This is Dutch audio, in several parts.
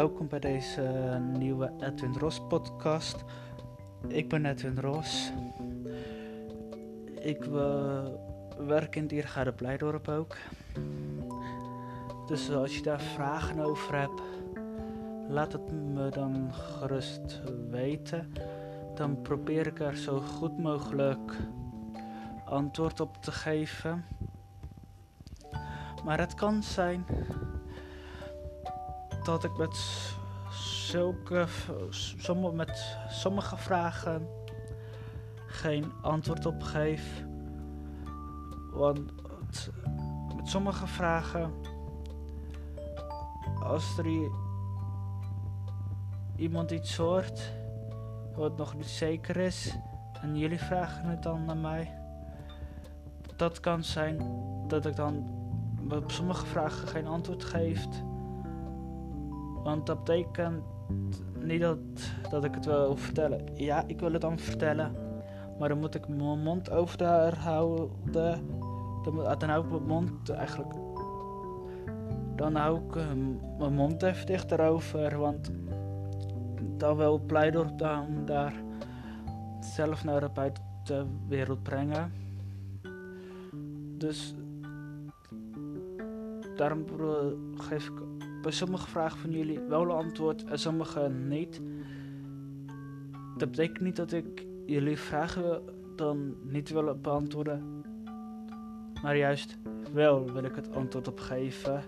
welkom bij deze nieuwe Edwin Ros podcast. Ik ben Edwin Ros. Ik uh, werk in Diergaarde Blijdorp ook. Dus als je daar vragen over hebt, laat het me dan gerust weten. Dan probeer ik er zo goed mogelijk antwoord op te geven. Maar het kan zijn dat ik met zulke, sommige, met sommige vragen geen antwoord op geef. Want met sommige vragen, als er iemand iets hoort wat nog niet zeker is en jullie vragen het dan naar mij, dat kan zijn dat ik dan op sommige vragen geen antwoord geef want dat betekent niet dat, dat ik het wil vertellen. Ja, ik wil het dan vertellen. Maar dan moet ik mijn mond over daar houden. Dan, dan hou ik mijn mond eigenlijk. Dan hou ik uh, mijn mond even dichter over. Want dan wil Pleidorp dan daar zelf naar de buitenwereld brengen. Dus daarom geef ik bij sommige vragen van jullie wel een antwoord en sommige niet. Dat betekent niet dat ik jullie vragen dan niet wil beantwoorden. Maar juist wel wil ik het antwoord op geven.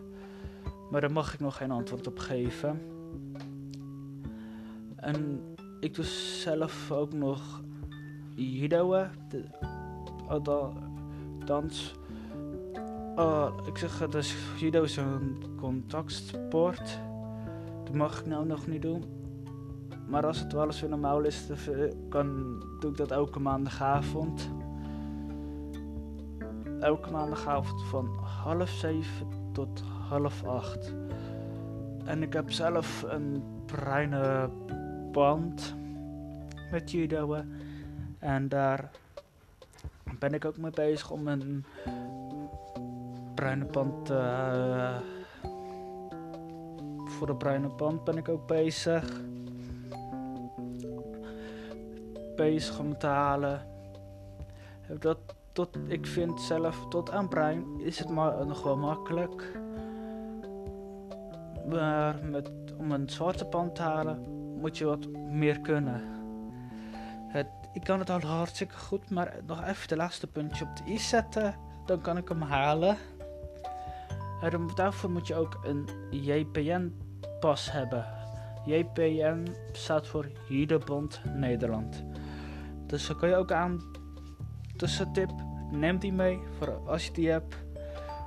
Maar daar mag ik nog geen antwoord op geven. En ik doe zelf ook nog judoën. Dans Oh, ik zeg, dus judo is een contactsport. Dat mag ik nou nog niet doen. Maar als het wel eens weer normaal is, dan doe ik dat elke maandagavond. Elke maandagavond van half zeven tot half acht. En ik heb zelf een bruine band met judo. En daar ben ik ook mee bezig om een bruine pand. Uh, voor de bruine pand ben ik ook bezig. Bezig om te halen. Dat, tot, ik vind zelf tot aan bruin is het maar, nog wel makkelijk. Maar met, om een zwarte pand te halen moet je wat meer kunnen. Het, ik kan het al hartstikke goed, maar nog even de laatste puntje op de i zetten. Dan kan ik hem halen. En daarvoor moet je ook een JPN-pas hebben. JPN staat voor Judebond Nederland. Dus dan kan je ook aan. Tussentip, neem die mee voor als je die hebt.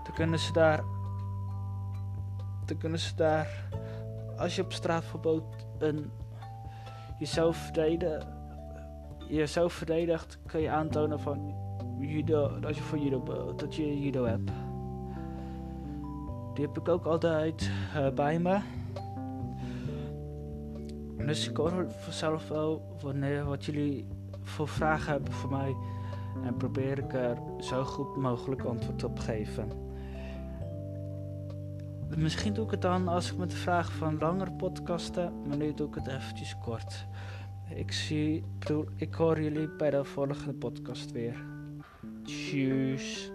Dan kunnen ze daar. Dan kunnen ze daar. Als je op straat bijvoorbeeld een jezelf jezelf verdedigt, kun je aantonen van judo, dat je voor judo, dat je judo hebt. Die heb ik ook altijd uh, bij me. Dus ik hoor vanzelf wel wanneer wat jullie voor vragen hebben voor mij. En probeer ik er zo goed mogelijk antwoord op te geven. Misschien doe ik het dan als ik met de vraag van langere podcasten, maar nu doe ik het eventjes kort. Ik zie, ik hoor jullie bij de volgende podcast weer. Tjus.